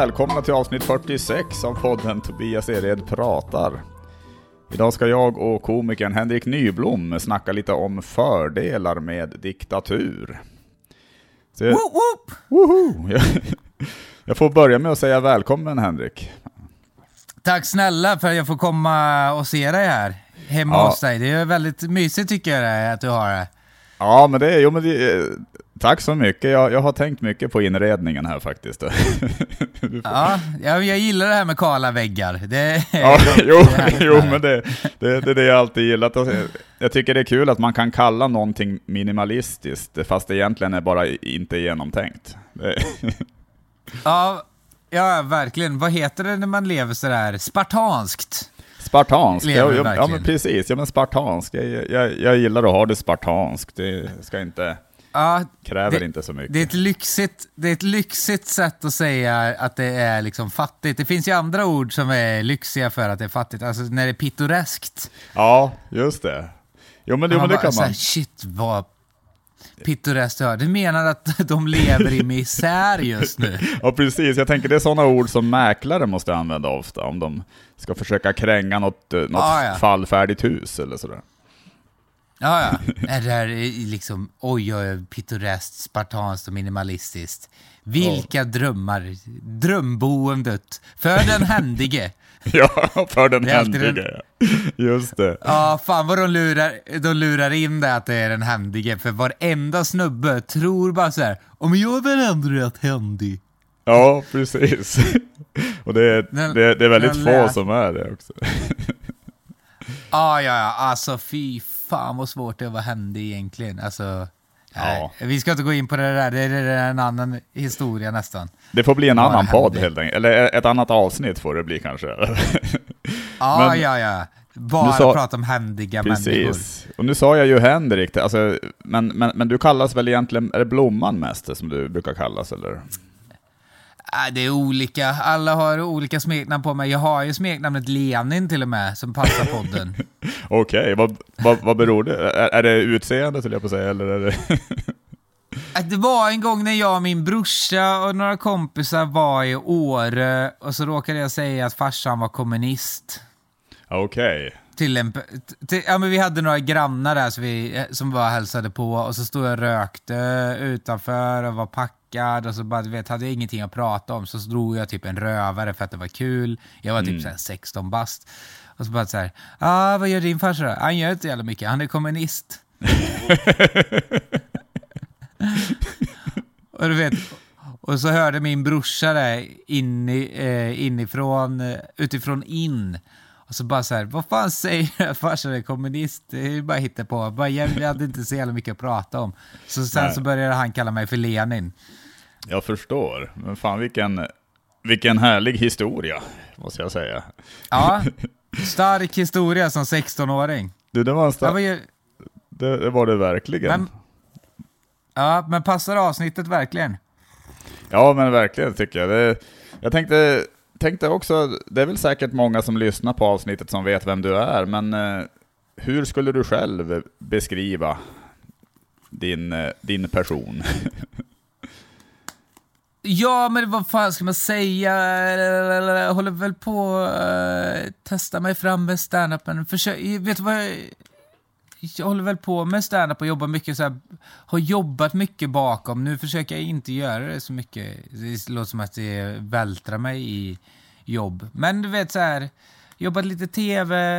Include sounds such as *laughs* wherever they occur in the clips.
välkomna till avsnitt 46 av podden Tobias Ered pratar. Idag ska jag och komikern Henrik Nyblom snacka lite om fördelar med diktatur. Så jag, Woop, woop. woho! Jag, jag får börja med att säga välkommen Henrik. Tack snälla för att jag får komma och se dig här hemma Ja. hos dig. Det är väldigt mysigt tycker jag att du har det. Ja, men det är, jo men det, tack så mycket. Jag, jag har tänkt mycket på inredningen här faktiskt. *laughs* Får- Ja, jag, jag gillar det här med kala väggar. Det, *laughs* Ja, *laughs* jo, jo men det, det, det är det jag alltid gillat. Jag tycker det är kul att man kan kalla någonting minimalistiskt, fast det egentligen är bara inte genomtänkt. Det, Ja, ja, verkligen. Vad heter det när man lever sådär spartanskt? Lever ja, ja, ja men precis, ja men spartanskt. Jag, jag, jag gillar att ha det spartanskt, det ska inte, Ja, kräver Det- inte så mycket. det är, ett lyxigt, det är ett lyxigt sätt att säga att det är liksom fattigt. Det finns ju andra ord som är lyxiga för att det är fattigt. Alltså när det är pittoreskt. Ja, just det. Jo men, jo, men det kan så här, man. Shit vad pittoreskt du har. Du menar att *laughs* de lever i misär just nu? *laughs* Ja precis, jag tänker det är sådana ord som mäklare måste använda ofta om de ska försöka kränga något, eh, något Ah, ja. fallfärdigt hus eller sådär. Ja, ja. Är det här är liksom, oj, oj, pittoreskt, spartanskt och minimalistiskt. Vilka drömmar. Drömboendet. För den händige. *laughs* Ja, för den är händige. Just det. Ja, fan vad de lurar, de lurar in det att det är den händige. För varenda snubbe tror bara så här, om jag är väl ändå rätt händig. Ja, precis. *laughs* Och det är, Den- det, det är väldigt få lät- som är det också. *laughs* Ja, ja, ja, alltså fy fan vad svårt det att vara händig egentligen. Alltså, nej, vi ska inte gå in på det där, det är, en annan historia nästan. Det får bli en annan podd helt enkelt. Eller ett annat avsnitt får det bli kanske. *laughs* Ja, Men- ja, ja. Bara sa- prata om händiga människor. Precis. Och nu sa jag ju Henrik, alltså, men, men, men du kallas väl egentligen, är det Blomman mest som du brukar kallas eller? Äh, det är olika, alla har olika smeknamn på mig. Jag har ju smeknamnet Lenin till och med, som passar podden. *laughs* Okej, vad, vad, vad beror det? Är, är det utseendet höll jag på att säga, eller är det... *laughs* Äh, Det var en gång när jag och min brorsa och några kompisar var i Åre och så råkade jag säga att farsan var kommunist. Okej. Till en, till, ja, men vi hade några grannar där så vi, som var hälsade på och så stod jag och rökte utanför och var packad och så bara, du vet, hade jag ingenting att prata om så drog jag typ en rövare för att det var kul. Jag var typ så här 16 bast. Och så bara så här, ah, vad gör din farsa då? Han gör inte jävla mycket, han är kommunist. *laughs* och du vet, och så hörde min brorsa det in eh, inifrån, eh, utifrån in. Och så bara så här, vad fan säger du *laughs* farsan är kommunist? Det är ju bara hitta på. Bara, jag, hade inte så jävla mycket att prata om. Så sen Nej. så började han kalla mig för Lenin. Jag förstår. Men fan vilken, vilken härlig historia, måste jag säga. Ja, *laughs* stark historia som 16-åring. Du, det var en Ja, sta- vad gör- det, det var det verkligen. Men, ja, men passar avsnittet verkligen? Ja, men verkligen tycker jag. Det, jag tänkte, tänkte också, det är väl säkert många som lyssnar på avsnittet som vet vem du är, men eh, hur skulle du själv beskriva din, eh, din person? *laughs* Ja, men vad fan ska man säga? Jag håller väl på att testa mig fram med standupen. Försök, vet du vad? Jag, jag håller väl på med standup och jobbar mycket så här, har jobbat mycket bakom. Nu försöker jag inte göra det så mycket. Det låter som att det vältrar mig i jobb. Men du vet så här, jobbat lite tv,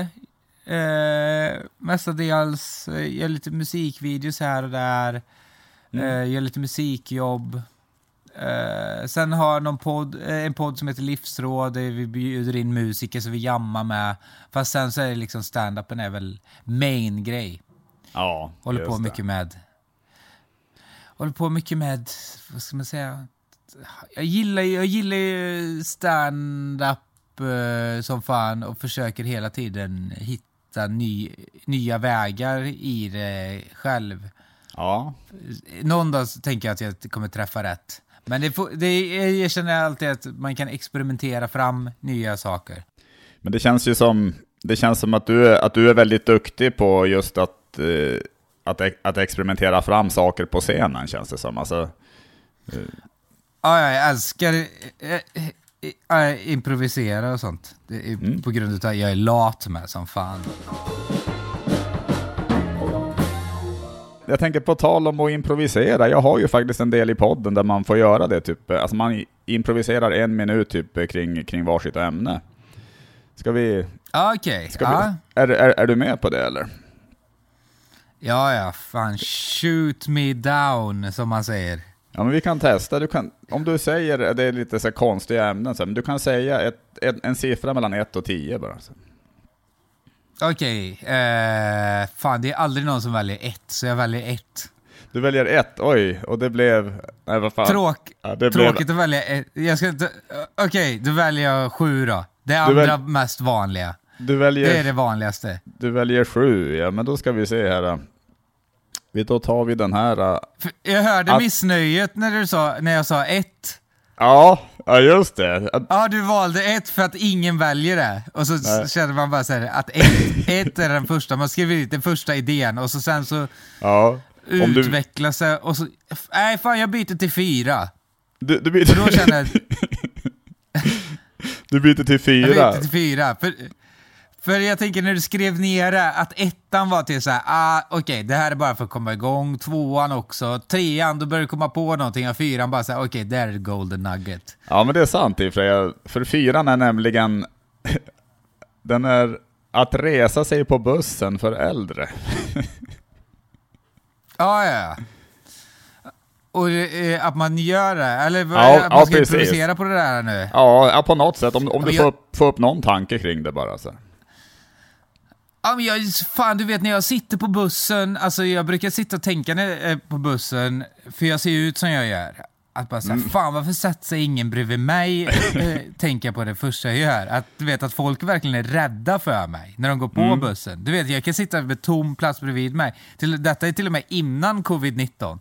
eh, mestadels, eh, gör lite musikvideos här och där, eh, gör lite musikjobb. Eh, sen har någon podd, eh, en podd som heter Livsråd, där vi bjuder in musiker så vi jammar med. Fast sen så är det liksom stand-upen är väl main grej. Ja, Håller på det. mycket med... Håller på mycket med, vad ska man säga? Jag gillar, ju- jag gillar ju stand-up eh, som fan och försöker hela tiden hitta ny, nya vägar i det själv. Ja, Någon dag så tänker jag att jag kommer träffa rätt. Men det, får, det, jag känner alltid att man kan experimentera fram nya saker. men det känns ju som, det känns som att du är, att du är väldigt duktig på just att, eh, att, att experimentera fram saker på scenen, känns det som. Alltså, Ja, jag älskar... eh, improvisera och sånt. Det är Mm. På grund av att jag är lat med som fan. Jag tänker på tal om att improvisera, jag har ju faktiskt en del i podden där man får göra det, typ, alltså man improviserar en minut typ kring, kring varsitt ämne. Ska vi, Okej, ja. vi är, är, är du med på det eller? ja, ja, fan shoot me down som man säger. Ja men vi kan testa, du kan, om du säger, det är lite så konstiga ämnen, så men du kan säga ett, ett, en siffra mellan 1 och 10 bara. Så. Okej, eh, fan det är aldrig någon som väljer ett, så jag väljer ett. Du väljer ett, oj, och det blev, nej vad fan. Tråk, Ja, det blev- tråkigt att välja ett. Jag ska inte, okej, då väljer jag sju då. Det Du andra väl- mest vanliga. Du väljer, Det är det vanligaste. du väljer sju, ja men då ska vi se här. då. Vi, då tar vi den här. För Jag hörde Att- missnöjet när, du sa, när jag sa ett. Ja, ja just det. Att- Ja, du valde ett för att ingen väljer det. Och så Nej. känner man bara så här, att ett, ett är den första. Man skriver ut den första idén och så sen så Ja. Du, utvecklas det och så... Nej, fan jag byter till fyra. du, du, byter, då känner jag... *laughs* du byter till Jag fyra. byter till fyra. För, för jag tänker när du skrev ner det, att ettan var till så här, ah, okej, det här är bara för att komma igång. Tvåan också. Trean, då börjar du komma på någonting. Och fyran bara så här, okej, där är det golden nugget. Ja men det är sant i för fyran är nämligen, *laughs* den är att resa sig på bussen för äldre. *laughs* Ja, ja, ja. Och eh, att man gör det, eller Ja, att man ja, ska precis. improvisera på det där nu. Ja, ja på något sätt. Om, om du jag- får, upp, får upp någon tanke kring det bara. Så. Ja, men jag, fan, du vet när jag sitter på bussen, alltså jag brukar sitta och tänka när, eh, på bussen, för jag ser ut som jag gör. Att bara såhär, fan varför sätter sig ingen bredvid mig? *laughs* eh, tänker jag på det första jag gör. Att du vet att folk verkligen är rädda för mig när de går på bussen. Du vet, jag kan sitta med tom plats bredvid mig. Till, detta är till och med innan covid-19.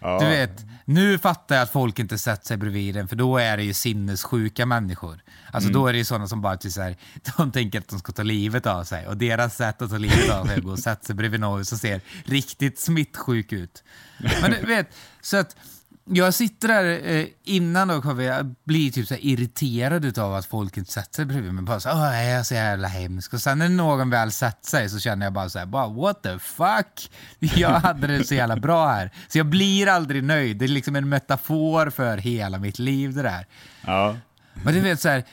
Ja. Du vet, nu fattar jag att folk inte sätter sig bredvid en, för då är det ju sinnessjuka människor. Alltså då är det ju sådana som bara till så här, *laughs* de tänker att de ska ta livet av sig och deras sätt att ta livet av sig är att gå och sätta sig bredvid någon som ser riktigt smittsjuk ut. Men du vet, så att jag sitter där eh, innan då kommer jag bli typ så irriterad utav att folk inte sätter sig bredvid mig. Bara så, Åh, jag är så jävla hemsk. Och sen när någon väl sätter sig så känner jag bara så här, bara, what the fuck? *laughs* Jag hade det så jävla bra här. Så jag blir aldrig nöjd. Det är liksom en metafor för hela mitt liv det där. Ja. Men du vet så här,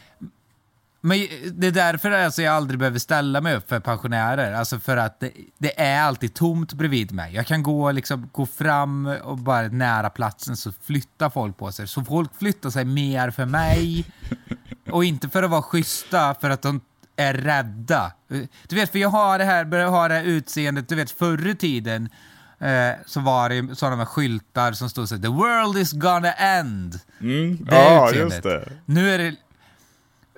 men det är därför alltså jag aldrig behöver ställa mig upp för pensionärer. Alltså för att det, det är alltid tomt bredvid mig. Jag kan gå, liksom, gå fram och bara nära platsen så flyttar folk på sig. Så folk flyttar sig mer för mig och inte för att vara schyssta för att de är rädda. Du vet, för jag har det här, börjar ha det här utseendet, du vet förr i tiden eh, så var det sådana med skyltar som stod så här, The world is gonna end. Mm. Det Ja, utseendet. just det. Nu är det...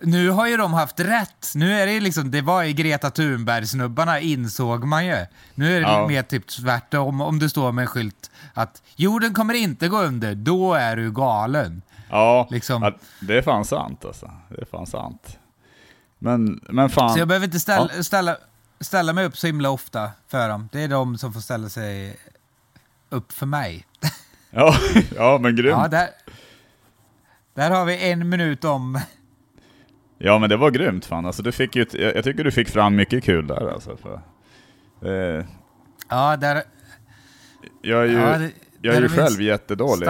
Nu har ju de haft rätt. Nu är det liksom, det var ju Greta Thunberg-snubbarna insåg man ju. Nu är det Ja. mer typ tvärtom. Om du står med en skylt att jorden kommer inte gå under, då är du galen. Ja, Liksom. ja, det är fan sant alltså. Det är fan sant. Men, men fan. Så jag behöver inte ställa, ställa, ställa mig upp så himla ofta för dem. Det är de som får ställa sig upp för mig. Ja, *laughs* ja men grymt. Ja, Ja, där, där har vi en minut om... men det var grymt fan. Alltså, du fick ju, jag, jag tycker du fick fram mycket kul där alltså. För, eh, Ja, där... jag är ju, Ja, det- jag är ju själv jättedålig.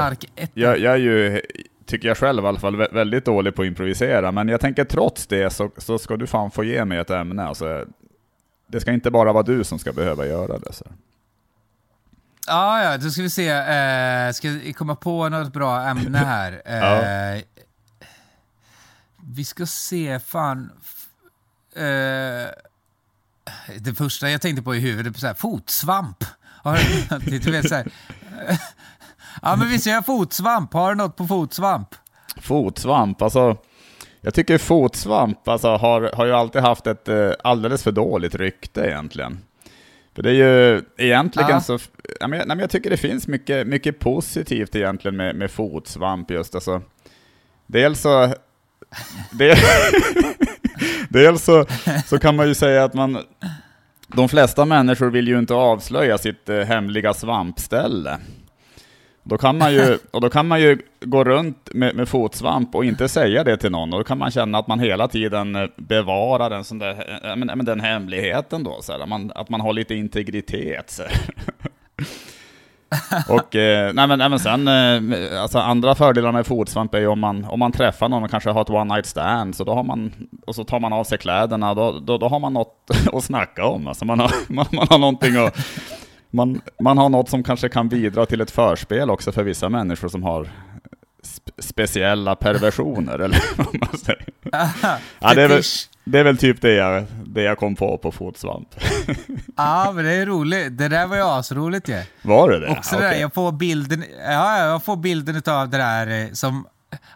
Jag, jag är ju, tycker jag själv i alla fall, vä- väldigt dålig på att improvisera. Men jag tänker trots det så, så ska du fan få ge mig ett ämne. Alltså, det ska inte bara vara du som ska behöva göra det. Så. Ja, ja, då ska vi se. Eh, ska vi komma på något bra ämne här? *laughs* Eh, Vi ska se, fan. Eh, det första jag tänkte på i huvudet så här, fotsvamp. Du, *laughs* vet, så här. *laughs* Ja, men vi ser fotsvamp. Har du något på fotsvamp? Fotsvamp, alltså. Jag tycker fotsvamp alltså, har, har ju alltid haft ett eh, alldeles för dåligt rykte egentligen. För det är ju egentligen Ja. så... Ja, men, nej, men jag tycker det finns mycket, mycket positivt egentligen med, med fotsvamp just alltså. Dels så... Del, *laughs* dels så, så kan man ju säga att man... De flesta människor vill ju inte avslöja sitt eh, hemliga svampställe. Då kan man ju, *laughs* och då kan man ju gå runt med, med fotsvamp och inte säga det till någon. Och då kan man känna att man hela tiden eh, bevarar en sån där, äh, men, den hemligheten då. Så här, man, att man har lite integritet. Så *laughs* *laughs* och eh, nej, men även sen, eh, alltså andra fördelar med fotsvamp är ju om man, om man träffar någon och kanske har ett one night stand, så då har man, och så tar man av sig kläderna, då, då, då har man något *laughs* att snacka om. Alltså man har, *laughs* man, man har någonting att man, man har något som kanske kan bidra till ett förspel också för vissa människor som har spe speciella perversioner, eller vad man säger. Aha, ja, det, är väl, det är väl typ det jag, det jag kom på på fotsvamp. *laughs* ja, men det är roligt. Det där var ju asroligt ju. Var det det? Också okay. det där, jag får bilden, ja, jag får bilden av det där eh, som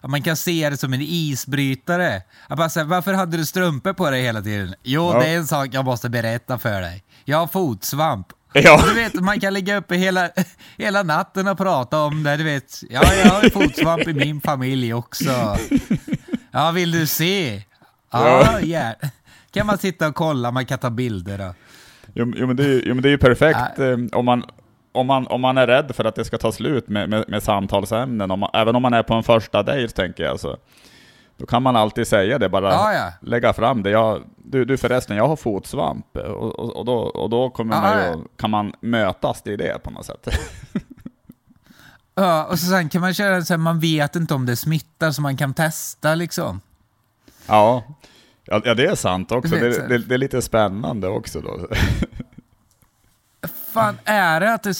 man kan se det som en isbrytare. Jag bara säger, varför hade du strumpor på dig hela tiden? Jo, ja. det är en sak jag måste berätta för dig. Jag har fotsvamp Ja. Du vet, man kan ligga uppe hela, *laughs* hela natten och prata om det. Du vet, ja, jag har fotsvamp i min familj också. *laughs* Ja, vill du se? Ja, ja. *laughs* kan man sitta och kolla, man kan ta bilder. Då. Jo, jo, men, det är, jo men det är ju perfekt ja. Eh, om, man, om, man, om man är rädd för att det ska ta slut med, med, med samtalsämnen, om man, även om man är på en första dejt tänker jag. Så. Då kan man alltid säga det, bara ja, ja. lägga fram det. Jag, du, du förresten, jag har fotsvamp. Och, och, och då, och då kommer ja, man ju, kan man mötas i det på något sätt. *laughs* ja, och så sen kan man köra så här, man vet inte om det smittar, så man kan testa liksom. Ja, ja, det är sant också. Det, det, det är lite spännande också då. Fan, är det att det,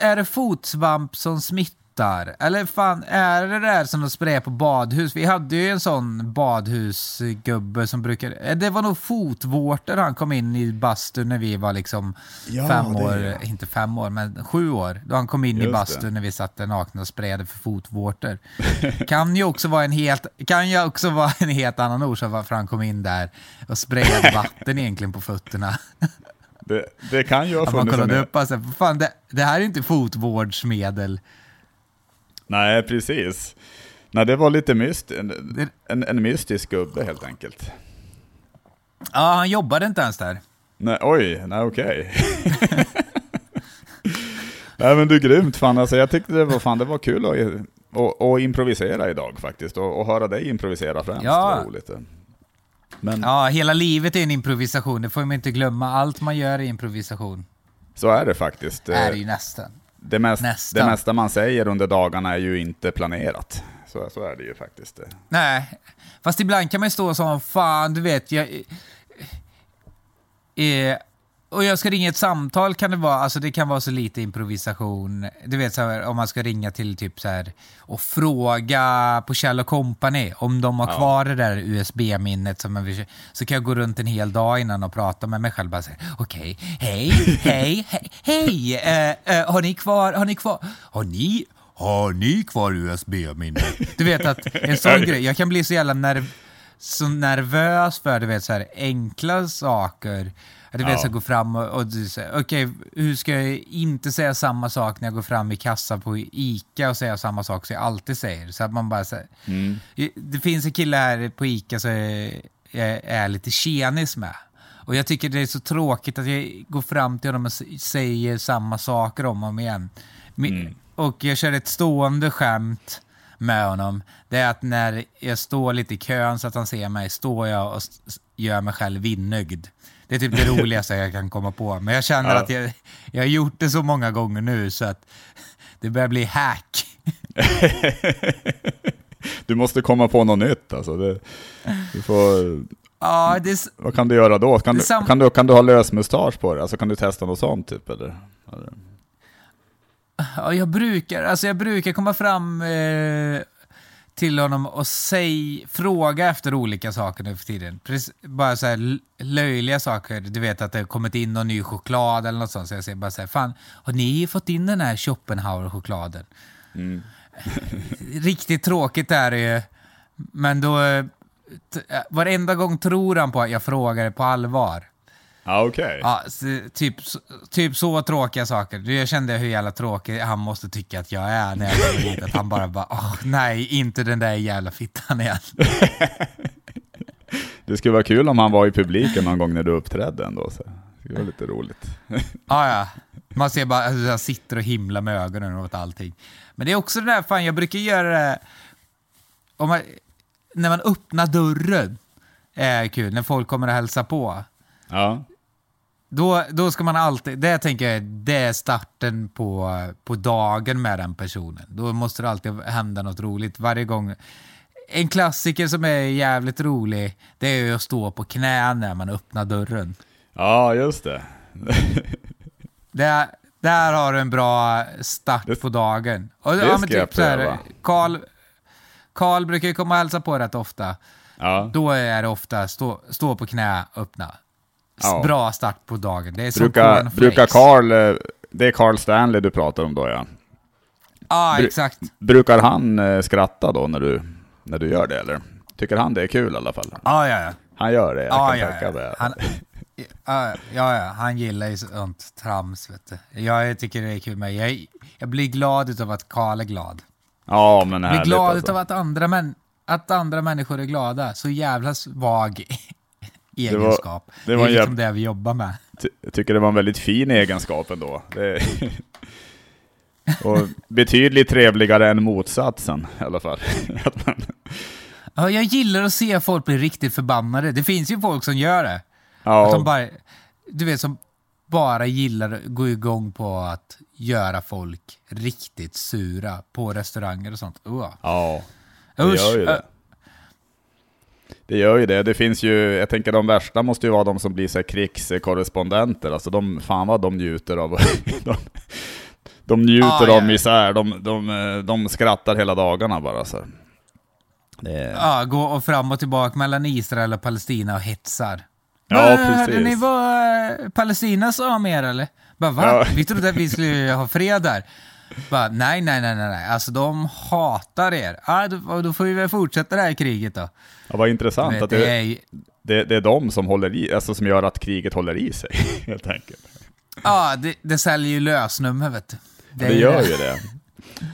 är det fotsvamp som smittar? Luktar. Eller fan, är det där som de sprayar på badhus? Vi hade ju en sån badhusgubbe som brukade... Eh, det var nog fotvårtor han kom in i bastun när vi var liksom ja, fem år, inte fem år, men sju år. Då han kom in Just i bastun när vi satt nakna och sprayade för fotvårtor. kan ju också vara en helt, kan ju också vara en helt annan orsak varför han kom in där och sprayade vatten egentligen på fötterna. Det, det, kan ju ha funnits Man kollade upp och alltså, fan det, det här är inte fotvårdsmedel. Nej, precis. Nej, det var lite myst en, en, en mystisk gubbe helt enkelt. Ja, han jobbade inte ens där. Nej, oj, nej okej. Okay. *laughs* nej men du, grymt fan alltså. Jag tyckte det var, fan, det var kul att, att, att improvisera idag faktiskt. Och, och höra dig improvisera främst. Ja. Var roligt. Men... Ja, hela livet är en improvisation. Det får man inte glömma. Allt man gör är improvisation. Så är det faktiskt. Är det ju nästan. Det, mest, det mesta man säger under dagarna är ju inte planerat. Så, så är det ju faktiskt. Nej, fast ibland kan man ju stå som fan, du vet, jag... Eh, och jag ska ringa ett samtal kan det vara, alltså det kan vara så lite improvisation. Du vet så här, om man ska ringa till typ så här och fråga på Kjell Company om de har ja. kvar det där USB-minnet som man så kan jag gå runt en hel dag innan och prata med mig själv bara säga okej, okay, hej, hej, hej, hej, uh, uh, har ni kvar, har ni kvar, har ni, har ni kvar USB-minnet? Du vet att en sån grej, jag kan bli så jävla nerv, så nervös för du vet så här enkla saker du vet, ja. så gå fram och, och du säger, okej, okay, hur ska jag inte säga samma sak när jag går fram i kassa på ICA och säga samma sak som jag alltid säger? Så att man bara säger, mm. Det finns en kille här på ICA som jag är lite tjenis med. Och jag tycker det är så tråkigt att jag går fram till honom och säger samma saker om och om igen. Mm. Och jag kör ett stående skämt med honom. Det är att när jag står lite i kön så att han ser mig, står jag och gör mig själv vinnögd. Det är typ det *laughs* roligaste jag kan komma på. Men jag känner ja. att jag, jag har gjort det så många gånger nu så att det börjar bli hack. *laughs* du måste komma på något nytt alltså. Det, du får... Ja, det, Vad kan du göra då? Kan du, kan, du, kan du ha lösmustasch på det? Alltså kan du testa något sånt typ eller? Ja, jag brukar, alltså jag brukar komma fram eh, till honom och säg, fråga efter olika saker nu för tiden. Precis, bara så här löjliga saker. Du vet att det har kommit in någon ny choklad eller något sånt. Så jag säger bara så här, fan, har ni fått in den här Schopenhauer-chokladen? Mm. *laughs* Riktigt tråkigt är det ju. Men då, varenda gång tror han på att jag frågar på allvar. Okej. Okay. Ja, typ, typ så tråkiga saker. Jag kände hur jävla tråkig han måste tycka att jag är när jag kommer hit. Att han bara bara, oh, nej, inte den där jävla fittan igen. *laughs* det skulle vara kul om han var i publiken någon gång när du uppträdde ändå. Så. Det vara lite roligt. *laughs* ja, ja. Man ser bara att han sitter och himlar med ögonen åt allting. Men det är också det där, fan jag brukar göra det om man, när man öppnar dörren. Är kul, när folk kommer och hälsar på. Ja. Då, då ska man alltid, det tänker jag, det är starten på, på dagen med den personen. Då måste det alltid hända något roligt varje gång. En klassiker som är jävligt rolig, det är ju att stå på knä när man öppnar dörren. Ja, just det. *laughs* Där, där har du en bra start Det- på dagen. Och, det ska jag så här, pröva. Karl, Karl brukar ju komma och hälsa på rätt ofta. Ja. Då är det ofta stå, stå på knä, öppna. Ja. Bra start på dagen. Det är som Brukar, brukar Carl, eh, det är Carl Stanley du pratar om då ja. Ja, bru- exakt. Brukar han eh, skratta då när du, när du gör det eller? Tycker han det är kul i alla fall? Ja, ja, ja. Han gör det, jag Ja, kan ja, tänka ja. mig. Han, ja, ja, han gillar ju sånt trams, vet du. Jag tycker det är kul med. Jag, jag blir glad utav att Karl är glad. Ja, men Jag blir härligt glad alltså. utav att andra, män, att andra människor är glada. Så jävla svag egenskap. det Det, var är en liksom det vi jobbar med. Jag tycker det var en väldigt fin egenskap ändå. Det... *laughs* Och betydligt trevligare än motsatsen i alla fall. *laughs* Att Ja, jag gillar att se folk bli riktigt förbannade. Det finns ju folk som gör det. Att ja, de bara, du vet, som bara gillar att gå igång på att göra folk riktigt sura på restauranger och sånt. Uh. ja, det gör ju det. Det gör ju det. Det finns ju, jag tänker de värsta måste ju vara de som blir så krigskorrespondenter. Alltså de, fan vad de njuter av, *laughs* de, de njuter Ah, av misär. De, de, de skrattar hela dagarna bara så. Det Ja, gå och fram och tillbaka mellan Israel och Palestina och hetsar. Ja, Vad, Hörde precis. ni vad Palestina sa om er eller? Bara, va? Ja. Vi trodde att vi skulle ha fred där. Bara, nej, nej, nej, nej. Alltså de hatar er. Ja, då, då får vi väl fortsätta det här kriget då. ja, vad intressant Vet, att det det, är, det, det är de som håller i, alltså som gör att kriget håller i sig, *laughs* helt enkelt. ja, det, det säljer ju lösnummer vet du. Det, är gör ju det.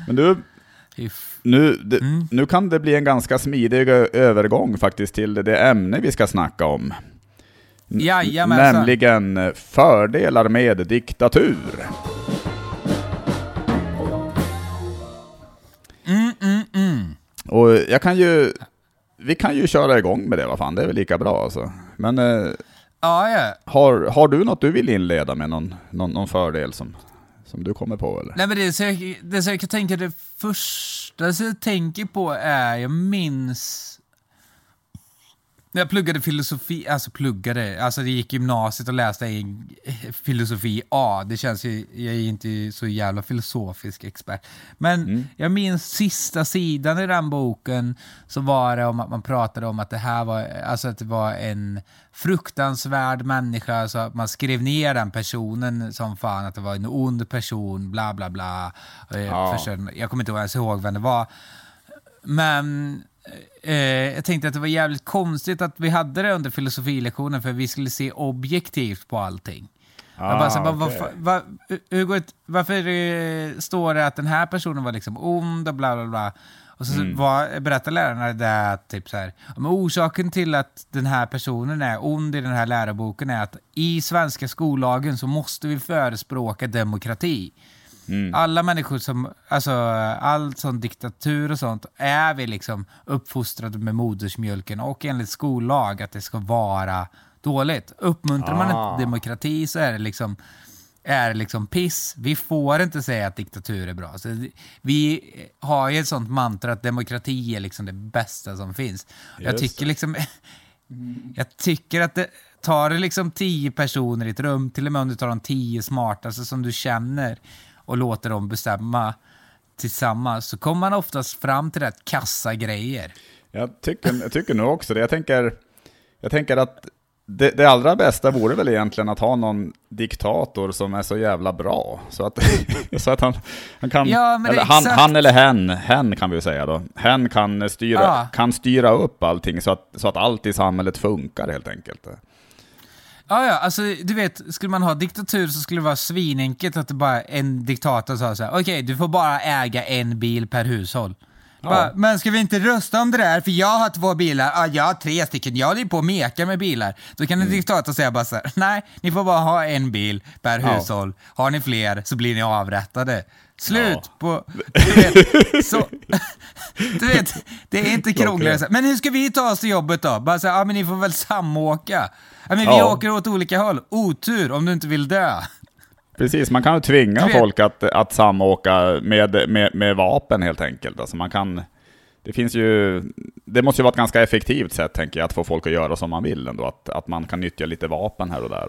Men du, nu, det, Mm. nu kan det bli en ganska smidig övergång faktiskt till det ämne vi ska snacka om. N- Jajamensan. Nämligen eh, fördelar med diktatur. Och jag kan ju, vi kan ju köra igång med det, vad fan, det är väl lika bra alltså. Men eh, Ja, ja. har, har du något du vill inleda med, någon, någon, någon fördel som, som du kommer på eller? Nej men det så jag, det så jag kan tänka, det första som jag tänker på är, jag minns när jag pluggade filosofi, alltså pluggade, alltså det gick gymnasiet och läste i filosofi A. Det känns ju, jag är inte så jävla filosofisk expert. Men jag minns sista sidan i den boken så var det om att man pratade om att det här var, alltså att det var en fruktansvärd människa, så att man skrev ner den personen som fan att det var en ond person, bla bla bla. Jag Ja. Jag kommer inte ens ihåg vem det var. Men eh, jag tänkte att det var jävligt konstigt att vi hade det under filosofilektionen för vi skulle se objektivt på allting. jag bara, så, bara, vad okej. fa- va, hur går det, varför eh, står det att den här personen var liksom ond och bla bla bla? Och så Mm. var, berättar lärarna det att typ så här, men orsaken till att den här personen är ond i den här läroboken är att i svenska skollagen så måste vi förespråka demokrati. Mm. Alla människor som, alltså all sån diktatur och sånt, är vi liksom uppfostrade med modersmjölken och enligt skollag att det ska vara dåligt. Uppmuntrar man Ah. inte demokrati så är det liksom är det liksom piss. Vi får inte säga att diktatur är bra. Så vi har ju ett sånt mantra att demokrati är liksom det bästa som finns. Jag Just tycker det. liksom *laughs* jag tycker att det tar det liksom tio personer i ett rum, till och med om du tar de tio smartaste som du känner och låter dem bestämma tillsammans, så kommer man oftast fram till rätt kassa grejer. Jag tycker, jag tycker nog också det. Jag tänker, jag tänker att det, det allra bästa vore väl egentligen att ha någon diktator som är så jävla bra. Så att, *laughs* så att han, han kan, Ja, eller han, han eller hen, hen kan vi säga då, hen kan styra, Ja. kan styra upp allting så att, så att allt i samhället funkar helt enkelt. Ja, ja, alltså du vet, skulle man ha diktatur så skulle det vara svinenkelt att det bara en diktator sa så här: okej, du får bara äga en bil per hushåll. Bara, Men ska vi inte rösta om det där? För jag har två bilar, ja, jag har tre stycken, jag håller på och mekar med bilar. Då kan en Mm. diktator säga bara så här, nej, ni får bara ha en bil per Ja. hushåll. Har ni fler så blir ni avrättade. Slut Ja. på... *laughs* Du vet, så, *laughs* du vet, det är inte *laughs* krångligare. så Men hur ska vi ta oss till jobbet då? Bara här, ja men ni får väl samåka. Ja men vi Ja. åker åt olika håll. Otur om du inte vill dö. Precis, man kan ju tvinga folk att, att samåka med, med, med vapen helt enkelt. Alltså man kan, det finns ju, det måste ju vara ett ganska effektivt sätt tänker jag, att få folk att göra som man vill ändå. Att, att man kan nyttja lite vapen här och där.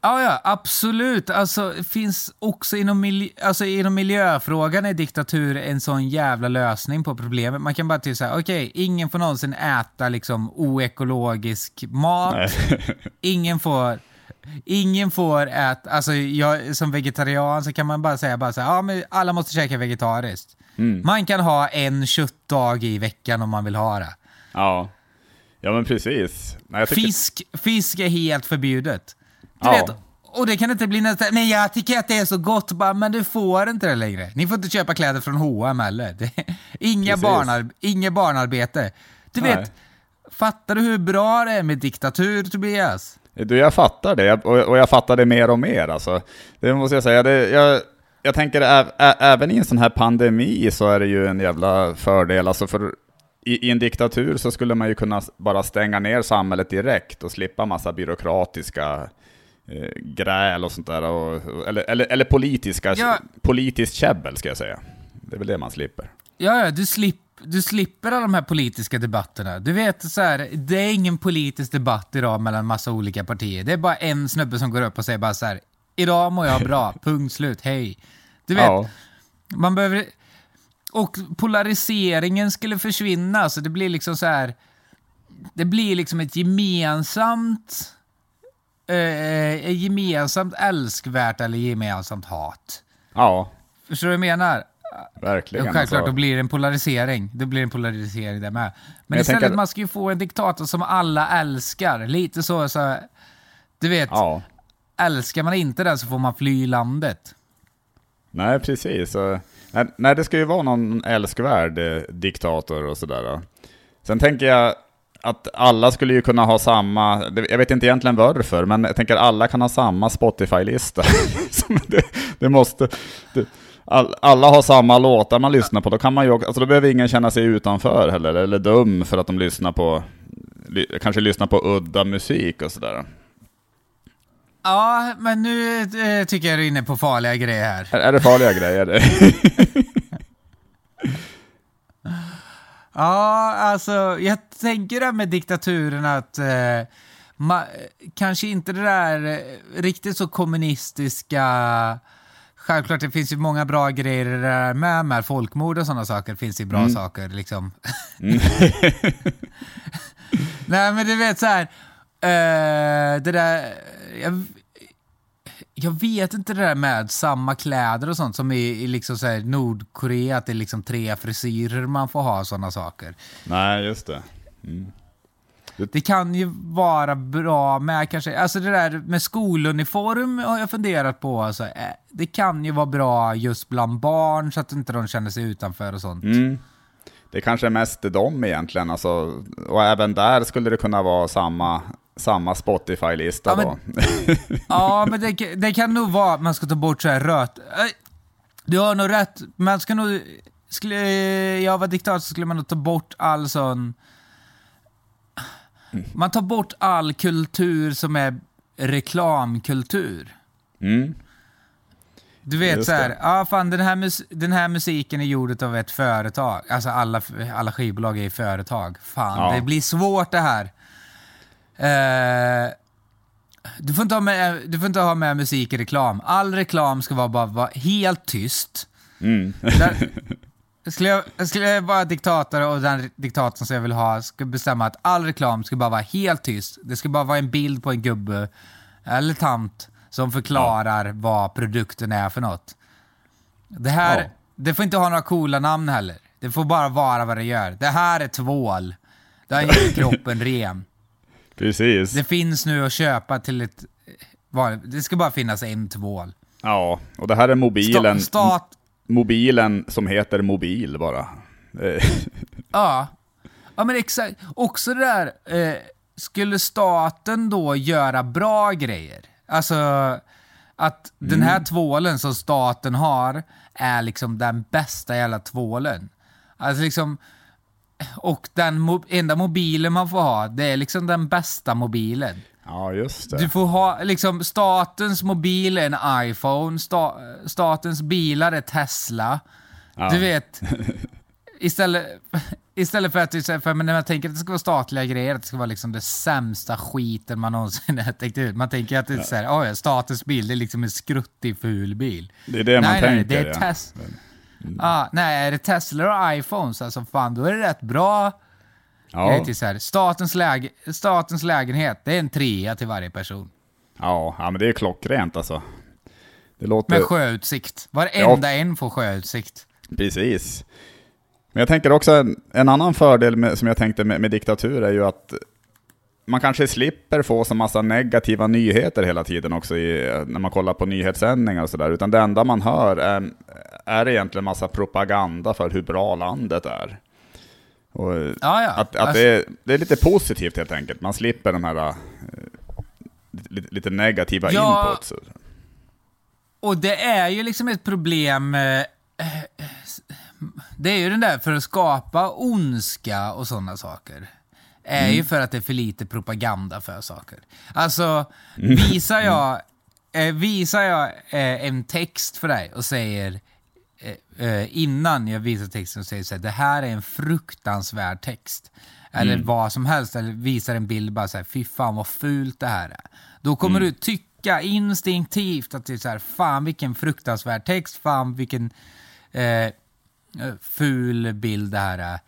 Ja, ja, absolut. Alltså, finns också inom, mil- alltså, inom miljöfrågan är diktatur en sån jävla lösning på problemet. Man kan bara typ säga, okej, ingen får någonsin äta liksom oekologisk mat. Nej. *laughs* Ingen får, ingen får äta, alltså jag som vegetarian så kan man bara säga bara så här, ja men alla måste käka vegetariskt. Mm. Man kan ha en köttdag i veckan om man vill ha det. Ja. ja, men precis. Nej, tycker, Fisk, fisk är helt förbjudet. Du Ja. vet, och det kan inte bli nästa, nej jag tycker att det är så gott, bara, men du får inte det längre. Ni får inte köpa kläder från H&M heller. Inga, barnar, inga barnarbete. Du Nej. vet, fattar du hur bra det är med diktatur, Tobias? Du, jag fattar det, Jag- och, jag fattar det mer och mer alltså. Det måste jag säga. Det, jag, jag tänker ä, ä, även i en sån här pandemi så är det ju en jävla fördel. Alltså för i, en diktatur så skulle man ju kunna bara stänga ner samhället direkt och slippa massa byråkratiska eh, gräl och sånt där. Och, eller, eller, eller politiska, Ja. politiskt käbbel ska jag säga. Det är väl det man slipper. Ja, ja, du, slipp, du slipper alla de här politiska debatterna. Du vet, så här, det är ingen politisk debatt idag mellan massa olika partier. Det är bara en snubbe som går upp och säger bara så här, idag mår jag bra, *laughs* punkt slut, hej. Du vet, Ja, man behöver... Och polariseringen skulle försvinna, så det blir liksom så här... Det blir liksom ett gemensamt... Eh, ett gemensamt älskvärt eller gemensamt hat. ja Förstår du vad jag menar? verkligen. Ja, självklart, alltså. då blir det en polarisering. Det blir en polarisering där med. Men, jag istället, tänker- man ska ju få en diktator som alla älskar. Lite så, så du vet, Ja. älskar man inte den så får man fly landet. Nej, precis. Nej, det ska ju vara någon älskvärd eh, diktator och sådär. Sen tänker jag att alla skulle ju kunna ha samma, jag vet inte egentligen varför, men jag tänker alla kan ha samma Spotify-lista. *laughs* Det, det måste... Det, all, alla har samma låtar man lyssnar på, då kan man ju alltså då behöver ingen känna sig utanför heller, eller dum för att de lyssnar på, kanske lyssnar på udda musik och sådär. Ja, men nu eh, tycker jag du är inne på farliga grejer här. Är, är det farliga grejer? *laughs* Ja, alltså jag tänker det med diktaturen att eh, ma, kanske inte det där eh, riktigt så kommunistiska Självklart, det finns ju många bra grejer där med, med folkmord och sådana saker. Det finns ju bra saker liksom. *laughs* Nej, men du vet så här. eh, det där... Jag, jag vet inte det där med samma kläder och sånt som i, i liksom så här Nordkorea, att det är liksom tre frisyrer man får ha sådana saker. Nej, just det. Det kan ju vara bra med kanske, alltså det där med skoluniform har jag funderat på. Alltså, eh, det kan ju vara bra just bland barn så att inte de känner sig utanför och sånt. Mm. Det kanske är mest dem egentligen, alltså, och även där skulle det kunna vara samma, samma Spotify-lista Ja, men- då. *laughs* Ja, men det, det kan nog vara att man ska ta bort så här röt... Du har nog rätt. Man ska nog... Skulle jag vara diktator så skulle man nog ta bort all sån... Man tar bort all kultur som är reklamkultur. Mm. Du vet så här, ja fan den här, mus- den här musiken är gjord av ett företag. Alltså alla, alla skivbolag är företag. Fan, Ja. det blir svårt det här. Eh, du, får inte ha med, du får inte ha med musik i reklam. All reklam ska vara bara vara helt tyst. Mm. Där, skulle, jag, skulle jag vara diktator och den diktatorn som jag vill ha ska bestämma att all reklam ska bara vara helt tyst. Det ska bara vara en bild på en gubbe eller tant som förklarar vad produkten är för något. Det här, Ja. det får inte ha några coola namn heller. Det får bara vara vad det gör. Det här är tvål. Det här gör kroppen *laughs* ren. Precis. Det finns nu att köpa till ett... Det ska bara finnas en tvål. Ja, och det här är mobilen. Sta, stat, mobilen som heter mobil bara. *laughs* Ja. Ja men exakt. Också det där, eh, skulle staten då göra bra grejer? Alltså att den här tvålen som staten har är liksom den bästa jävla tvålen. Alltså liksom, och den mo enda mobilen man får ha, det är liksom den bästa mobilen. ja, just det. Du får ha, liksom statens mobil är en iPhone, sta, statens bilar är Tesla. Ja. Du vet, *laughs* istället, istället för att du säger, för när man tänker att det ska vara statliga grejer, att det ska vara liksom det sämsta skiten man någonsin har tänkt ut. Man tänker att det är så här, "Oj, ja, statens bil, det är liksom en skruttig ful bil. Det är det man nej, nej, tänker. det är ja. Tes- ah, nej, är det Tesla och iPhones, alltså fan, då är det rätt bra. Ja, ju så här, statens, läge, statens lägenhet, det är en trea till varje person. ja, ja, men det är klockrent alltså. Det låter... Med sjöutsikt. Varenda en får sjöutsikt. Precis. Men jag tänker också en, en annan fördel med, som jag tänkte med, med diktatur är ju att man kanske slipper få så massa negativa nyheter hela tiden också i, när man kollar på nyhetssändningar och sådär. Utan det enda man hör är, är egentligen massa propaganda för hur bra landet är. Och Ja, ja. att, att Alltså- det, är, det är lite positivt helt enkelt. Man slipper de här eh, lite, lite negativa Ja. inputs. Och det är ju liksom ett problem. eh, Det är ju den där för att skapa ondska och sådana saker. Är ju för att det är för lite propaganda för saker. Alltså, visar jag, eh, visar jag eh, en text för dig och säger eh, eh, innan jag visar texten och säger så här, det här är en fruktansvärd text. Eller vad som helst, eller visar en bild bara så här, fy fan vad fult det här är. Då kommer du tycka instinktivt att det är så här, fan vilken fruktansvärd text, fan vilken eh, eh, ful bild det här är.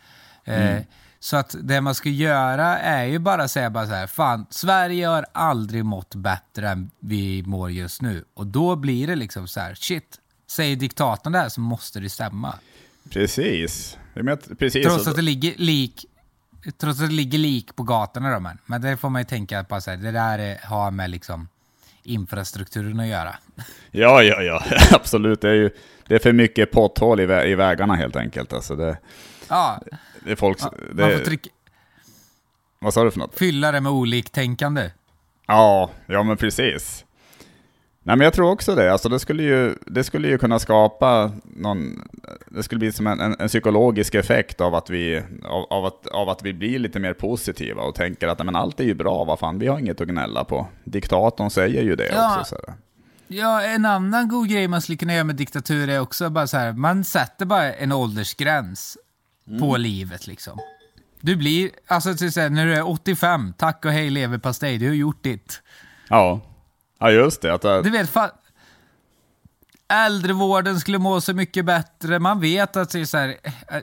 Eh, Så att det man ska göra är ju bara säga bara så här, fan, Sverige har aldrig mått bättre än vi mår just nu. Och då blir det liksom så här, shit, säger diktatorn det här så måste det stämma. Precis. Precis. Trots att det ligger lik Trots att det ligger lik på gatorna då men. Men det får man ju tänka på så här, det där är, har med liksom infrastrukturen att göra. Ja, ja, ja, *laughs* absolut. Det är ju det är för mycket potthål i, vä i vägarna helt enkelt. Alltså det, Ja, det är folk... man Det, får trycka, vad sa du för något? fylla det med oliktänkande. Ja, ja men precis. Nej men jag tror också det. Alltså det skulle ju, det skulle ju kunna skapa någon... Det skulle bli som en, en, en psykologisk effekt av att, vi, av, av, att, av att vi blir lite mer positiva och tänker att men allt är ju bra, vad fan, vi har inget att gnälla på. Diktatorn säger ju det Ja. också. Så. Ja, en annan god grej man skulle kunna göra med diktatur är också bara så här, man sätter bara en åldersgräns på livet liksom. Du blir, alltså till här, när du är 85, tack och hej leverpastej, du har gjort ditt. Ja. ja, just det. Att, det- Du vet, fa- äldrevården skulle må så mycket bättre, man vet att det är så här, eh,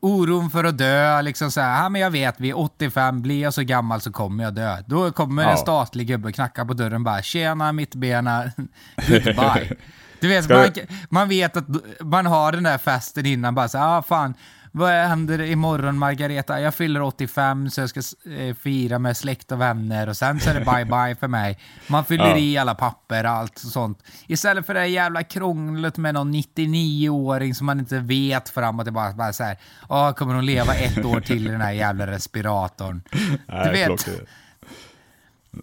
oron för att dö, liksom så här, ja men jag vet, vid 85, blir jag så gammal så kommer jag dö. Då kommer Ja. en statlig gubbe och knackar på dörren bara, tjena mittbena, *laughs* goodbye. *laughs* Du vet, man, man vet att man har den där festen innan, bara så här, ah, fan, vad händer imorgon Margareta? Jag fyller 85 så jag ska eh, fira med släkt och vänner och sen så är det bye bye för mig. Man fyller Ja. i alla papper och allt sånt. Istället för det jävla krånglet med någon 99-åring som man inte vet fram och tillbaka. Bara så här, ah, kommer hon leva ett år till i den här jävla respiratorn? Nej, du vet.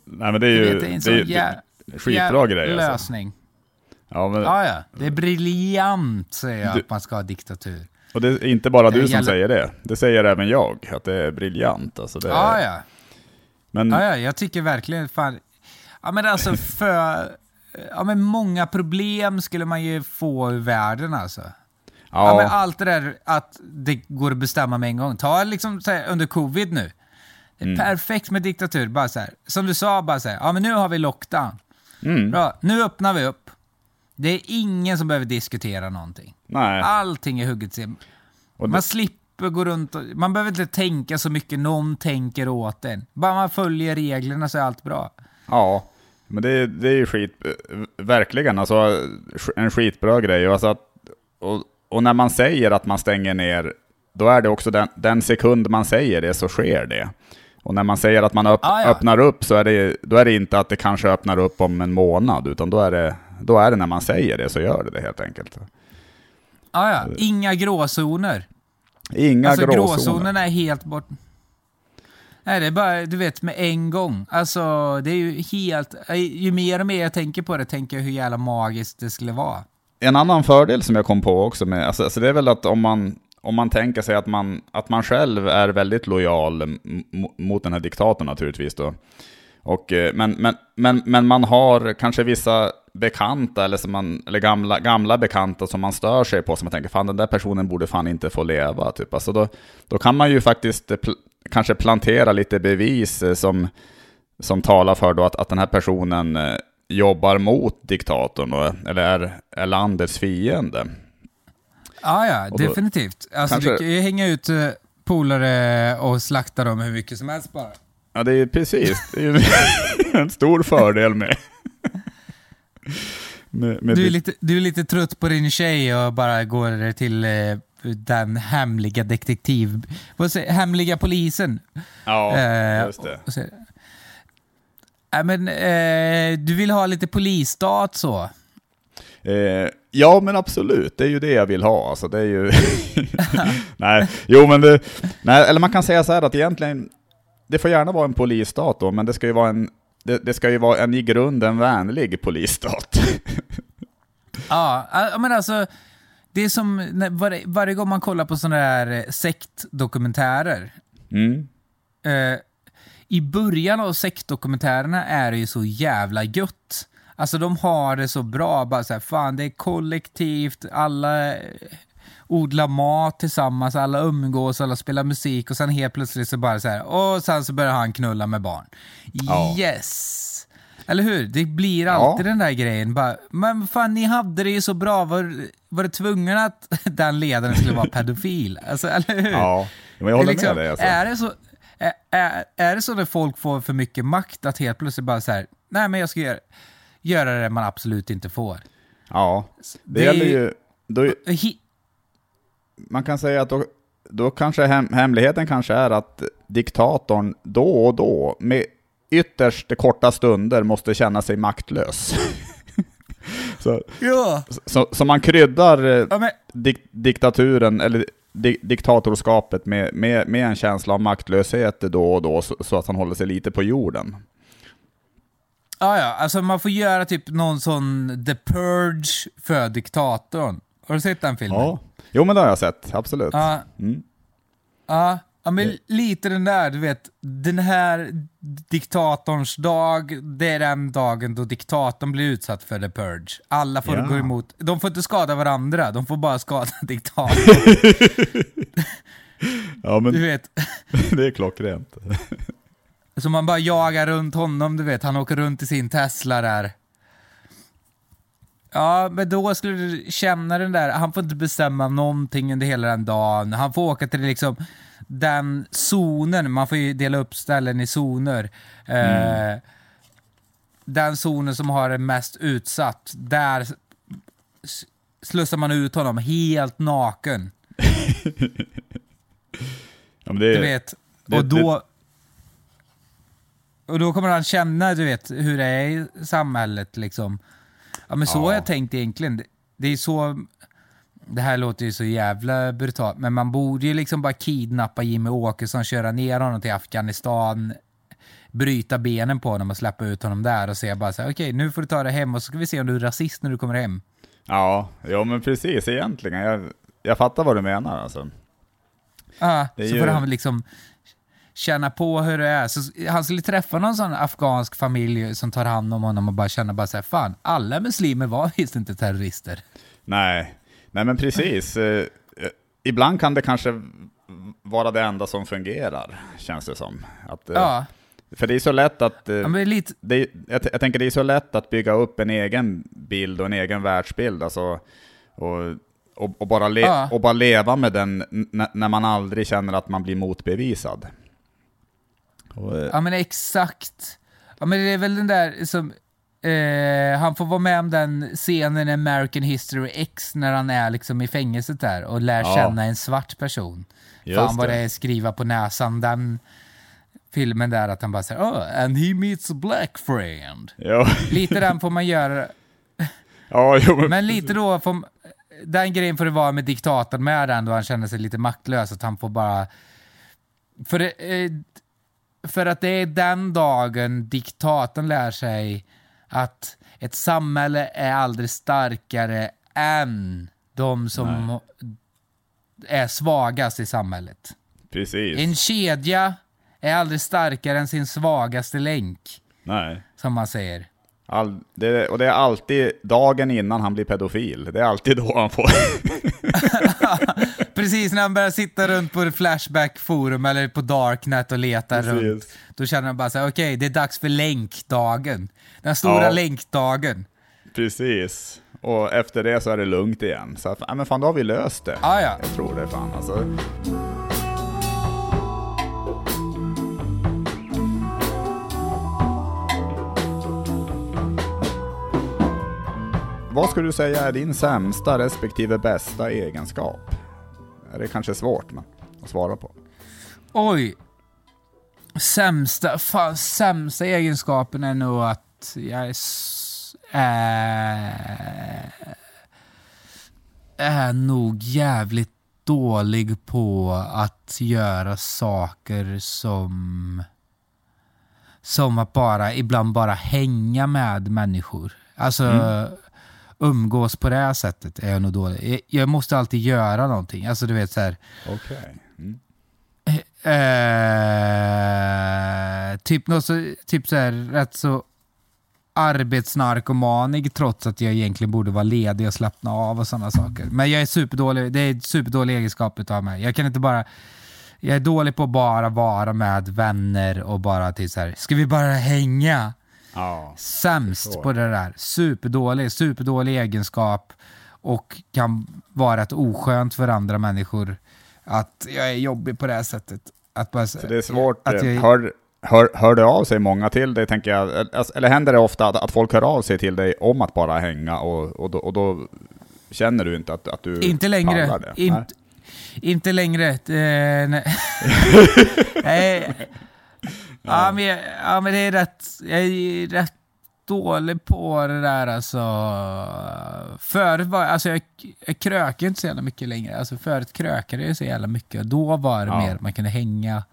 Nej men det är ju... vet, det är en sån jä- skitbra grej alltså. lösning. Ja, men, Ja, ja. Det är briljant, säger jag, Du- att man ska ha diktatur. Och det är inte bara du som gäller- säger det. Det säger även jag, att det är briljant. Alltså det Ja, är, ja. Men Ja, ja, jag tycker verkligen fan... Ja, men alltså *laughs* för... Ja, men många problem skulle man ju få i världen alltså. Ja. ja, men allt det där att det går att bestämma med en gång. Ta liksom här, under covid nu. Det är Mm. perfekt med diktatur. Bara så här, som du sa, bara så här, ja men nu har vi lockdown. mm, Bra, nu öppnar vi upp. Det är ingen som behöver diskutera någonting. nej. Allting är hugget i. Och det- Man slipper gå runt och, Man behöver inte tänka så mycket, någon tänker åt en. Bara man följer reglerna så är allt bra. Ja, men det, det är ju skit, verkligen alltså en skitbra grej. Och, alltså att, och, och när man säger att man stänger ner, då är det också den, den sekund man säger det så sker det. Och när man säger att man öpp, Ah, ja. öppnar upp så är det, då är det inte att det kanske öppnar upp om en månad, utan då är det, då är det när man säger det så gör det det helt enkelt. Ah, ja. Inga gråzoner. Inga alltså gråzoner. gråzonerna är helt bort. Nej, det är bara, du vet, med en gång. Alltså, det är ju helt... Ju mer och mer jag tänker på det, tänker jag hur jävla magiskt det skulle vara. En annan fördel som jag kom på också med, alltså, alltså det är väl att om man, om man tänker sig att man, att man själv är väldigt lojal mot den här diktatorn naturligtvis då. Och, eh, men, men, men, men man har kanske vissa bekanta eller, som man, eller gamla, gamla bekanta som man stör sig på, som man tänker fan den där personen borde fan inte få leva. Typ. Alltså då, då kan man ju faktiskt pl kanske plantera lite bevis eh, som, som talar för då att, att den här personen eh, jobbar mot diktatorn, och, eller är, är landets fiende. Ah, ja, definitivt. Alltså, kanske- Du kan ju hänga ut polare och slakta dem hur mycket som helst bara. Ja, det är precis. Det är en stor fördel med... med, med Du är, lite, du är lite trött på din tjej och bara går till eh, den hemliga detektiv... Vad säger Hemliga polisen. Ja, Eh, just det. och Nej, men eh, du vill ha lite polisstat så? Eh, ja, men absolut. Det är ju det jag vill ha. Alltså, det är ju... *laughs* *laughs* nej, jo, men det... Nej, eller man kan säga så här att egentligen... Det får gärna vara en polisstat då, men det ska ju vara en... Det, det ska ju vara en i grunden vänlig polisstat. *laughs* Ja, men alltså... Det är som varje, varje gång man kollar på sådana här eh, sektdokumentärer. mm. Eh, I början av sektdokumentärerna är det ju så jävla gött. Alltså de har det så bra, bara så här, fan det är kollektivt, alla eh, odlar mat tillsammans, alla umgås, alla spelar musik och sen helt plötsligt så bara så här, och sen så börjar han knulla med barn. Ja. Yes! Eller hur? Det blir alltid Ja. den där grejen. Bara, men fan, ni hade det ju så bra. Var, var det tvungen att *laughs* den ledaren skulle vara pedofil? Alltså, eller hur? Ja, men jag Det är håller liksom, med dig. Alltså. är, det så, är, är, är det så när folk får för mycket makt att helt plötsligt bara så här, nej men jag ska göra, göra det man absolut inte får. Ja, det, Det är gäller ju- ju... Då, Hi, man kan säga att då, då kanske hem, hemligheten kanske är att diktatorn då och då, med ytterst korta stunder, måste känna sig maktlös. *laughs* så, ja, så, så man kryddar eh, ja, men, dik, diktaturen, eller di, diktatorskapet med, med, med en känsla av maktlöshet då och då, så, så att han håller sig lite på jorden. ja, ja, alltså man får göra typ någon sån The Purge för diktatorn. Har du sett den filmen? Jo men det har jag sett, absolut. Ja, Mm. ja, ja men lite den där, du vet, den här diktatorns dag, det är den dagen då diktatorn blir utsatt för the purge. Alla får Ja. gå emot, de får inte skada varandra, de får bara skada *laughs* diktatorn. *laughs* Ja men Du vet, *laughs* det är klockrent. så man bara jagar runt honom, du vet, han åker runt i sin Tesla där. Ja, men då skulle du känna den där, han får inte bestämma någonting under hela den dagen. Han får åka till liksom den zonen, man får ju dela upp ställen i zoner. Eh, den zonen som har det mest utsatt, där slussar man ut honom helt naken. *laughs* Ja, det, Du vet. det- och då... Och då kommer han känna, du vet, hur det är i samhället liksom. Ja men så Ja. har jag tänkt egentligen. Det- är så... Det här låter ju så jävla brutalt, men man borde ju liksom bara kidnappa Jimmy Åkesson, köra ner honom till Afghanistan, bryta benen på honom och släppa ut honom där och säga bara så här, okej nu får du ta dig hem och så ska vi se om du är rasist när du kommer hem. Ja, ja men precis egentligen. Jag, jag fattar vad du menar alltså. Ja, så ju- får han liksom känna på hur det är. Så han skulle träffa någon sån afghansk familj som tar hand om honom och bara känna bara så här, fan, alla muslimer var *laughs* visst inte terrorister. Nej, nej men precis. Eh, eh, ibland kan det kanske vara det enda som fungerar, känns det som. Att, eh, Ja, För det är så lätt att... ja lite, det, jag, jag tänker det är så lätt att bygga upp en egen bild och en egen världsbild. Alltså, och, och, och, bara, le, Ja. och bara leva med den när man aldrig känner att man blir motbevisad. Och, eh, ja men exakt. Ja men det är väl den där som, eh, han får vara med om den scenen i American History X när han är liksom i fängelset där och lär Ja. känna en svart person. Just Fan vad det är skriva på näsan, den filmen där att han bara säger oh, and he meets a black friend. ja, *laughs* Lite den får man göra. ja, jo, men, Men lite då får, den grejen får det vara med diktatorn med den då han känner sig lite maktlös, att han får bara... För, det, eh, för att det är den dagen diktatorn lär sig att ett samhälle är aldrig starkare än de som är svagast i samhället. Precis. En kedja är aldrig starkare än sin svagaste länk, Nej. som man säger. All, det, och det är alltid dagen innan han blir pedofil. Det är alltid då han får... *laughs* Precis när han börjar sitta runt på Flashback-forum eller på Darknet och leta Precis. runt. Då känner han bara så här, okej, det är dags för länkdagen. Den stora Ja. länkdagen. Precis. Och efter det så är det lugnt igen. Så att, ja, men fan då har vi löst det. Ah, ja. Jag tror det fan alltså. Vad skulle du säga är din sämsta respektive bästa egenskap? Det är kanske svårt men, att svara på. Oj. Sämsta, fan, sämsta egenskapen är nog att jag är, är, är nog jävligt dålig på att göra saker som som att bara ibland bara hänga med människor. Alltså umgås på det här sättet är jag nog dålig. Jag, måste alltid göra någonting. Alltså du vet så här. Okej. Mm. Eh, typ något så, typ så här, rätt så arbetsnarkomanig trots att jag egentligen borde vara ledig och slappna av och sådana saker. Men jag är superdålig, det är en superdålig egenskap utav mig. Jag kan inte bara, jag är dålig på att bara vara med vänner och bara till så här, ska vi bara hänga? Ja. Sämst på det där. Superdålig, superdålig egenskap och kan vara ett oskönt för andra människor att jag är jobbig på det här sättet. Att bara, Så det är svårt. Att jag, Hör, hör, hör det av sig många till dig, tänker jag? Alltså, Eller händer det ofta att, att folk hör av sig till dig om att bara hänga och, och, då, och då känner du inte att, att du inte längre. In, inte längre. Eh, nej. *laughs* *laughs* nej. Ja, men, jag- ja, men det är rätt. Jag är rätt dålig på det där alltså. Förut var alltså jag, jag krökar inte så jävla mycket längre. Alltså förut krökade jag så jävla mycket. Då var det Ja. mer man kunde hänga.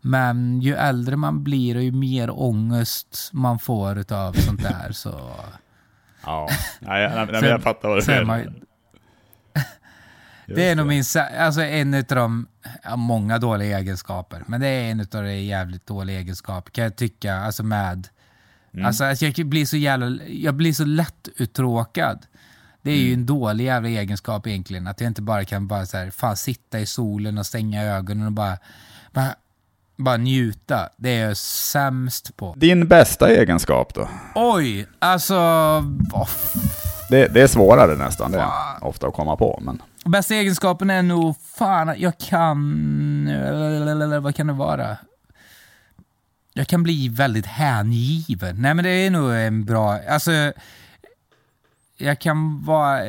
Men ju äldre man blir och ju mer ångest man får utav sånt där så... Ja, nej, nej, nej, jag fattar vad du menar. Det är nog min, alltså en utav de, ja, många dåliga egenskaper, men det är en utav de jävligt dåliga egenskaper kan jag tycka, alltså med, Mm. alltså att jag blir så jävla, jag blir så lätt uttråkad. Det är ju Mm. en dålig jävla egenskap egentligen, att jag inte bara kan bara så här, fan sitta i solen och stänga ögonen och bara, bara, bara njuta. Det är jag sämst på. Din bästa egenskap då? Oj, alltså, vad Det, det är svårare nästan, det är ofta att komma på. Men Bästa egenskapen är nog, fan, att jag kan... eller Vad kan det vara? Jag kan bli väldigt hängiven. Nej men det är nog en bra... Alltså... Jag kan vara...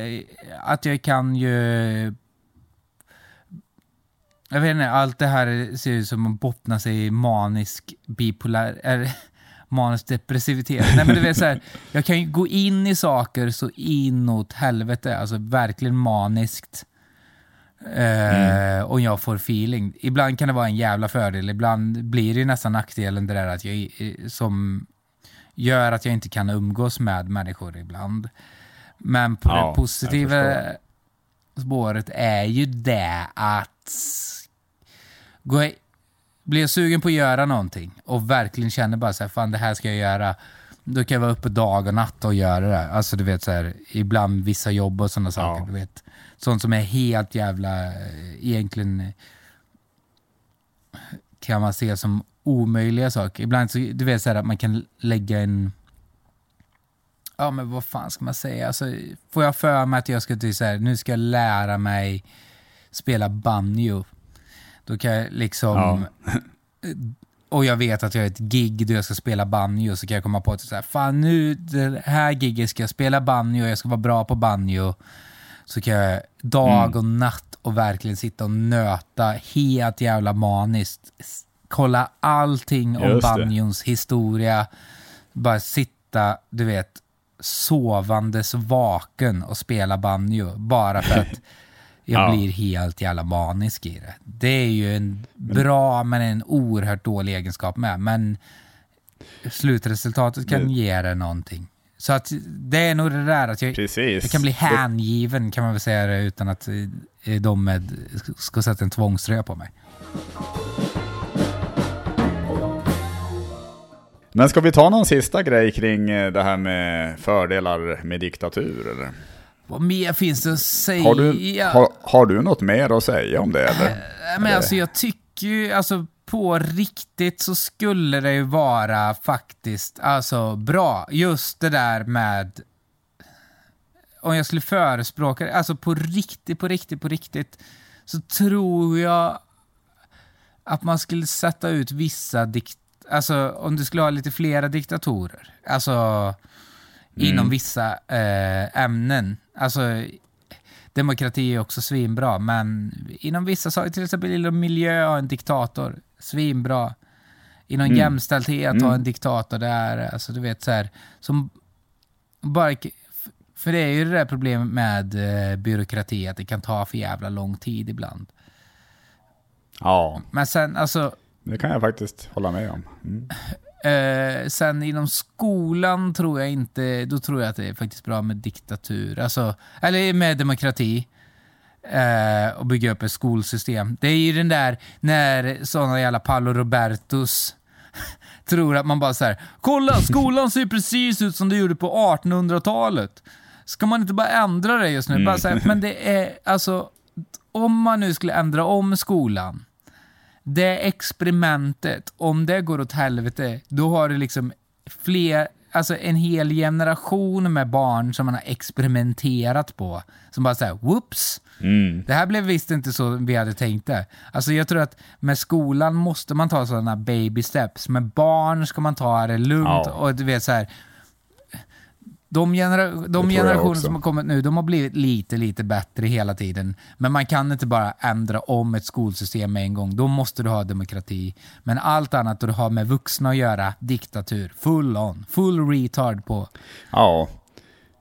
Att jag kan ju... Jag vet inte, allt det här ser ut som att bottna sig i manisk bipolär... Är, manisk depressivitet. Nej men du vet så här, jag kan ju gå in i saker så inåt helvete, alltså verkligen maniskt. Eh, och jag får feeling. Ibland kan det vara en jävla fördel, ibland blir det ju nästan nackdelen det där att jag, eh, som gör att jag inte kan umgås med människor ibland. Men på Ja, det positiva spåret är ju det att gå, blir sugen på att göra någonting och verkligen känner bara så här, fan det här ska jag göra. Då kan jag vara uppe dag och natt och göra det. Alltså du vet så här, ibland vissa jobb och sådana saker. Ja. Du vet. Sånt som är helt jävla, eh, egentligen kan man se som omöjliga saker. Ibland så, du vet så här att man kan lägga en Ja men vad fan ska man säga? Alltså, får jag för mig att jag ska till så här, nu ska jag lära mig spela banjo. Då kan jag liksom... *laughs* Och jag vet att jag har ett gig där jag ska spela banjo, så kan jag komma på att så här, fan nu, det här giget ska jag spela banjo, jag ska vara bra på banjo. Så kan jag dag och natt och verkligen sitta och nöta helt jävla maniskt. Kolla allting om det. banjons historia. Bara sitta, du vet, sovandes vaken och spela banjo bara för att *laughs* jag Ja. blir helt jävla manisk i det. Det är ju en bra men en oerhört dålig egenskap med. Men slutresultatet kan Det- ge det någonting. Så att det är nog det där att jag, Precis. jag kan bli hängiven kan man väl säga det utan att eh, de med, ska sätta en tvångströja på mig. Men ska vi ta någon sista grej kring eh, det här med fördelar med diktatur eller? Vad mer finns det att säga? Har du, har, har du något mer att säga om det eller? Nej, Men Eller- alltså jag tycker ju, alltså på riktigt så skulle det ju vara faktiskt, alltså bra. Just det där med, om jag skulle förespråka det, alltså på riktigt, på riktigt, på riktigt, så tror jag att man skulle sätta ut vissa dikt, alltså om du skulle ha lite flera diktatorer, alltså inom vissa eh, ämnen. Alltså demokrati är också svinbra, men inom vissa saker, till exempel inom miljö, ha en diktator, svinbra. Inom jämställdhet, ha en diktator där, alltså du vet så här, som bara, för det är ju det där problemet med eh, byråkrati, att det kan ta för jävla lång tid ibland. Ja, Men sen, alltså, det kan jag faktiskt hålla med om. Mm. Eh, sen inom skolan tror jag inte, då tror jag att det är faktiskt bra med diktatur, alltså, eller med demokrati. Eh, och bygga upp ett skolsystem. Det är ju den där när sådana jävla Paolo Robertos *laughs* tror att man bara så här, kolla skolan ser precis ut som det gjorde på 1800-talet. Ska man inte bara ändra det just nu? Bara så här, men det är alltså, om man nu skulle ändra om skolan, det experimentet, om det går åt helvete, då har du liksom fler, alltså en hel generation med barn som man har experimenterat på. Som bara säger whoops, Mm. det här blev visst inte så vi hade tänkt det. Alltså jag tror att med skolan måste man ta sådana baby steps. Med barn ska man ta det lugnt Ja. och du vet så här. De, genera de generationer som har kommit nu, de har blivit lite, lite bättre hela tiden. Men man kan inte bara ändra om ett skolsystem med en gång. Då måste du ha demokrati. Men allt annat du har med vuxna att göra, diktatur, full on, full retard på. Ja,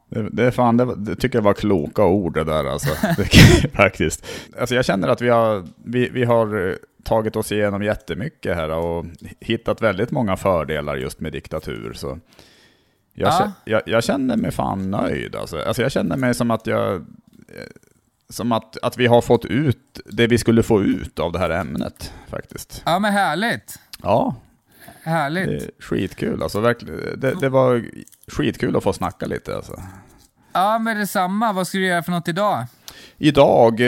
det, det, är fan, det, det tycker jag var kloka ord det där alltså. *laughs* Faktiskt. Alltså jag känner att vi har, vi, vi har eh, tagit oss igenom jättemycket här och hittat väldigt många fördelar just med diktatur. Så jag, Ja. kä- jag, jag känner mig fan nöjd alltså. alltså. Jag känner mig som att jag... eh, Som att, att vi har fått ut det vi skulle få ut av det här ämnet faktiskt. Ja men härligt. Ja, Härligt. det är skitkul alltså. Verkligen. Det, det var skitkul att få snacka lite alltså. Ja men detsamma. Vad ska du göra för något idag? Idag,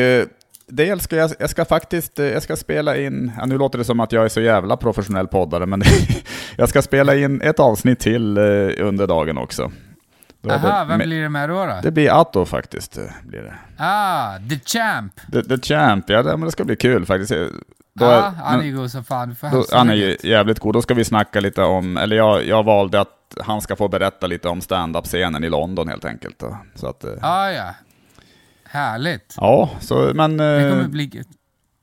dels ska jag, jag ska faktiskt, eh, jag ska spela in, ja, nu låter det som att jag är så jävla professionell poddare, men *laughs* jag ska spela in ett avsnitt till eh, under dagen också. Då Aha, det, vem blir det med då? då? det blir Atto faktiskt. eh, Blir det. Ah, The Champ! The, the Champ, ja det, men det ska bli kul faktiskt. Då Ja, är- han är god som fan. Då, han är jävligt god. Då ska vi snacka lite om, eller jag, jag valde att han ska få berätta lite om stand-up-scenen i London helt enkelt. Så att, Ah, ja. Härligt. ja, så, men... Det eh, kommer bli...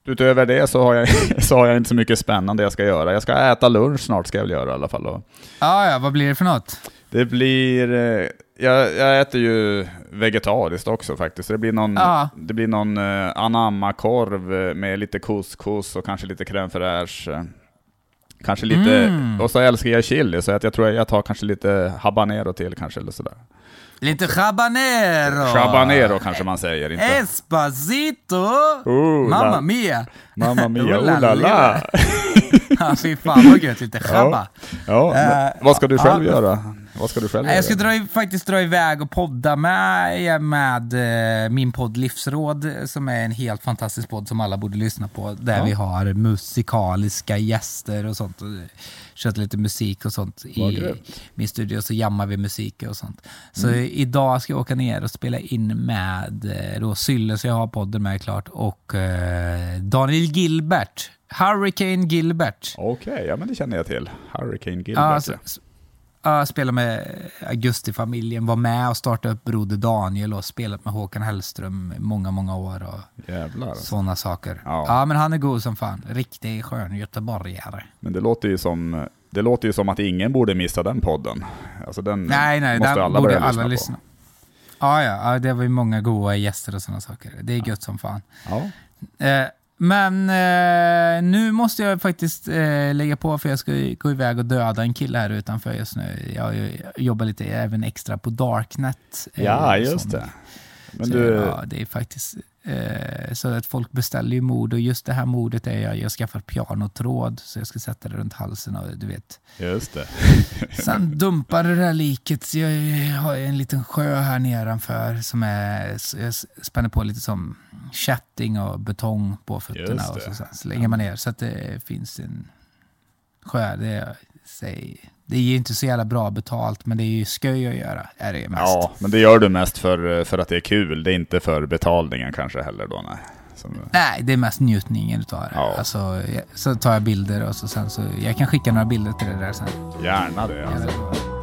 Utöver det så har, jag, *laughs* så har jag inte så mycket spännande jag ska göra. Jag ska äta lunch snart ska jag väl göra i alla fall. Och Ah, ja, vad blir det för något? det blir... eh, Jag, jag äter ju vegetariskt också faktiskt. Det blir någon, Ja. det blir någon eh, anamma-korv med lite couscous och kanske lite crème fraîche. Kanske lite... Mm. Och så älskar jag chili, så att jag tror jag tar kanske lite habanero till kanske eller sådär. Lite habanero! Habanero kanske man säger, inte... Espacito! Oh, Mamma la- mia! Mamma mia, Oh, la, la! *laughs* Ja, fy fan vad gött. Lite chabba. Ja, men Eh, vad ska du själv ja. göra? Vad ska du själv göra? Jag ska dra, faktiskt dra iväg och podda med, med eh, min podd Livsråd, som är en helt fantastisk podd som alla borde lyssna på, där Ja. vi har musikaliska gäster och sånt. Och kör lite musik och sånt Vad i min studio, så jammar vi musik och sånt. Så Mm. idag ska jag åka ner och spela in med eh, då Sylle, så jag har podden med klart, och eh, Daniel Gilbert, Hurricane Gilbert. Okej, ja men det känner jag till. Hurricane Gilbert. Ja, Ja, så, s- ja, spela med Augustifamiljen, var med och startade upp Broder Daniel och spelat med Håkan Hellström i många, många år och Jävlar. alltså. sådana saker. Ja. Ja. men han är god som fan. Riktig skön göteborgare. Men det låter ju som, det låter ju som att ingen borde missa den podden. Alltså den Nej, nej, måste där alla borde börja alla lyssna, lyssna. på. Ja, ja, ja, det var ju många goa gäster och sådana saker. Det är gött som fan. Ja. Eh, men eh, nu måste jag faktiskt eh, lägga på för jag ska gå iväg och döda en kille här utanför just nu. Jag, jag jobbar lite även extra på Darknet. eh, ja, just som- det. Men så, du, Ja, det är faktiskt så att folk beställer ju mord och just det här mordet är jag, jag har skaffat pianotråd så jag ska sätta det runt halsen och du vet. just det. *laughs* Sen dumpar det där liket, jag har en liten sjö här nedanför som är, så jag spänner på lite som kätting och betong på fötterna och så sen slänger man ner så att det finns en sjö. Det, är- säg, det är ju inte så jävla bra betalt men det är ju sköj att göra, är det mest. Ja, men det gör du mest för, för att det är kul. Det är inte för betalningen kanske heller då. Nej. Som, Nej, det är mest njutningen utav det. Ja. Alltså, så tar jag bilder och så sen så, jag kan skicka några bilder till det där sen. gärna det. Alltså.